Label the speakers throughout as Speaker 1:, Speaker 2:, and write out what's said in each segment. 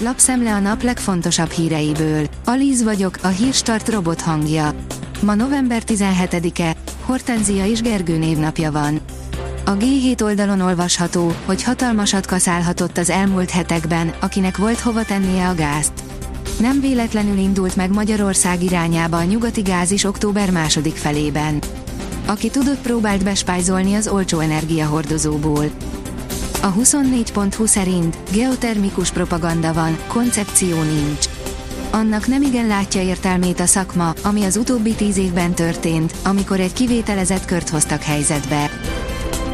Speaker 1: lapszemle a nap legfontosabb híreiből. Alíz vagyok, a hírstart robot hangja. Ma november 17-e, Hortenzia és Gergő névnapja van. A G7 oldalon olvasható, hogy hatalmasat kaszálhatott az elmúlt hetekben, akinek volt hova tennie a gázt. Nem véletlenül indult meg Magyarország irányába a nyugati gáz is október második felében. Aki tudott próbált bespájzolni az olcsó energiahordozóból. A 24.20 szerint geotermikus propaganda van, koncepció nincs. Annak nem igen látja értelmét a szakma, ami az utóbbi tíz évben történt, amikor egy kivételezett kört hoztak helyzetbe.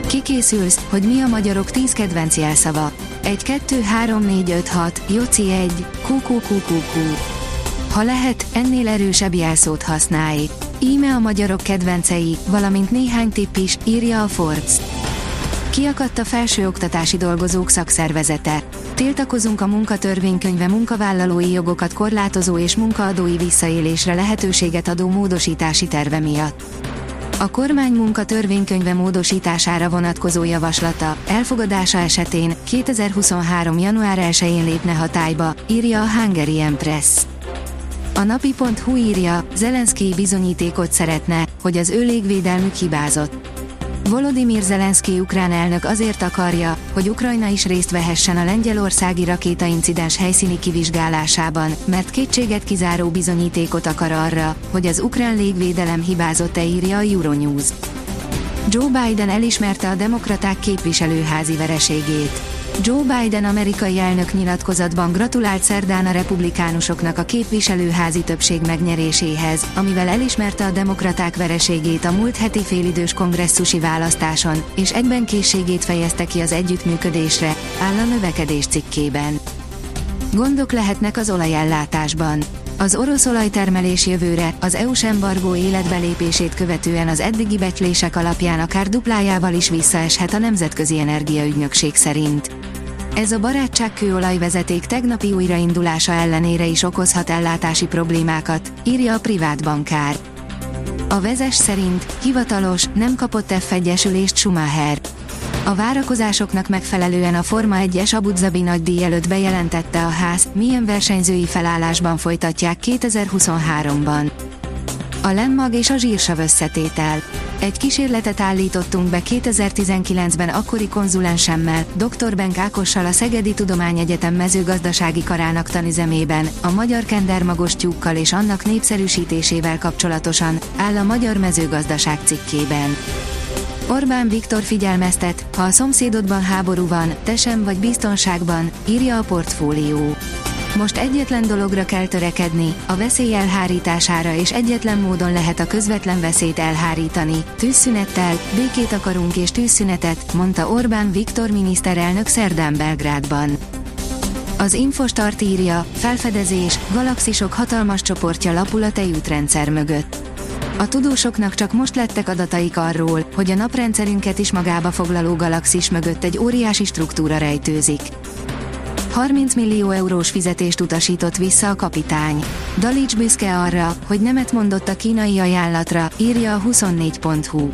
Speaker 1: Kikészülsz, hogy mi a magyarok 10 kedvenc jelszava. 1 2 3 4 5 6, Joci 1, QQQQQ. Ha lehet, ennél erősebb jelszót használj. Íme a magyarok kedvencei, valamint néhány tipp is, írja a Forbes. Kiakadt a felsőoktatási dolgozók szakszervezete. Tiltakozunk a munkatörvénykönyve munkavállalói jogokat korlátozó és munkaadói visszaélésre lehetőséget adó módosítási terve miatt. A kormány munka törvénykönyve módosítására vonatkozó javaslata, elfogadása esetén 2023. január 1-én lépne hatályba, írja a Hungarian Press. A napi.hu írja, Zelenszky bizonyítékot szeretne, hogy az ő légvédelmük hibázott. Volodymyr Zelenszky ukrán elnök azért akarja, hogy Ukrajna is részt vehessen a lengyelországi rakétaincidens helyszíni kivizsgálásában, mert kétséget kizáró bizonyítékot akar arra, hogy az ukrán légvédelem hibázott-e írja a Euronews. Joe Biden elismerte a demokraták képviselőházi vereségét. Joe Biden amerikai elnök nyilatkozatban gratulált szerdán a republikánusoknak a képviselőházi többség megnyeréséhez, amivel elismerte a demokraták vereségét a múlt heti félidős kongresszusi választáson, és egyben készségét fejezte ki az együttműködésre, áll a növekedés cikkében. Gondok lehetnek az olajellátásban. Az orosz olajtermelés jövőre, az EU-s embargó életbelépését követően az eddigi becslések alapján akár duplájával is visszaeshet a Nemzetközi Energiaügynökség szerint. Ez a barátságkőolajvezeték tegnapi újraindulása ellenére is okozhat ellátási problémákat, írja a privát bankár. A vezes szerint hivatalos, nem kapott F1-esülést Schumacher. A várakozásoknak megfelelően a Forma 1-es Abu Dhabi nagydíj előtt bejelentette a ház, milyen versenyzői felállásban folytatják 2023-ban. A lemmag és a zsírsav összetétel. Egy kísérletet állítottunk be 2019-ben akkori konzulensemmel, dr. Benk Ákossal a Szegedi Tudományegyetem mezőgazdasági karának tanüzemében, a magyar kendermagos tyúkkal és annak népszerűsítésével kapcsolatosan, áll a Magyar Mezőgazdaság cikkében. Orbán Viktor figyelmeztet, ha a szomszédodban háború van, te sem vagy biztonságban, írja a portfólió. Most egyetlen dologra kell törekedni, a veszély elhárítására és egyetlen módon lehet a közvetlen veszélyt elhárítani, tűzszünettel, békét akarunk és tűzszünetet, mondta Orbán Viktor miniszterelnök szerdán Belgrádban. Az Infostart írja, felfedezés, galaxisok hatalmas csoportja lapul a tejútrendszer mögött. A tudósoknak csak most lettek adataik arról, hogy a naprendszerünket is magába foglaló galaxis mögött egy óriási struktúra rejtőzik. 30 millió eurós fizetést utasított vissza a kapitány. Dalics büszke arra, hogy nemet mondott a kínai ajánlatra, írja a 24.hu.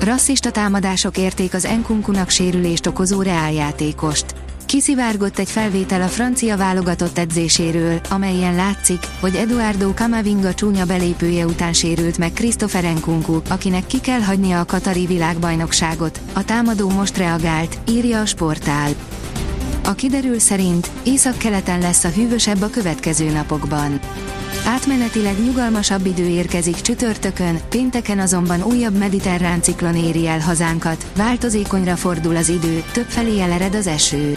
Speaker 1: Rasszista támadások érték az Enkunkunak sérülést okozó reáljátékost. Kiszivárgott egy felvétel a francia válogatott edzéséről, amelyen látszik, hogy Eduardo Camavinga csúnya belépője után sérült meg Christopher Nkunku, akinek ki kell hagynia a Katari világbajnokságot. A támadó most reagált, írja a sportál. A kiderül szerint észak-keleten lesz a hűvösebb a következő napokban. Átmenetileg nyugalmasabb idő érkezik csütörtökön, pénteken azonban újabb mediterrán ciklon éri el hazánkat, változékonyra fordul az idő, többfelé elered az eső.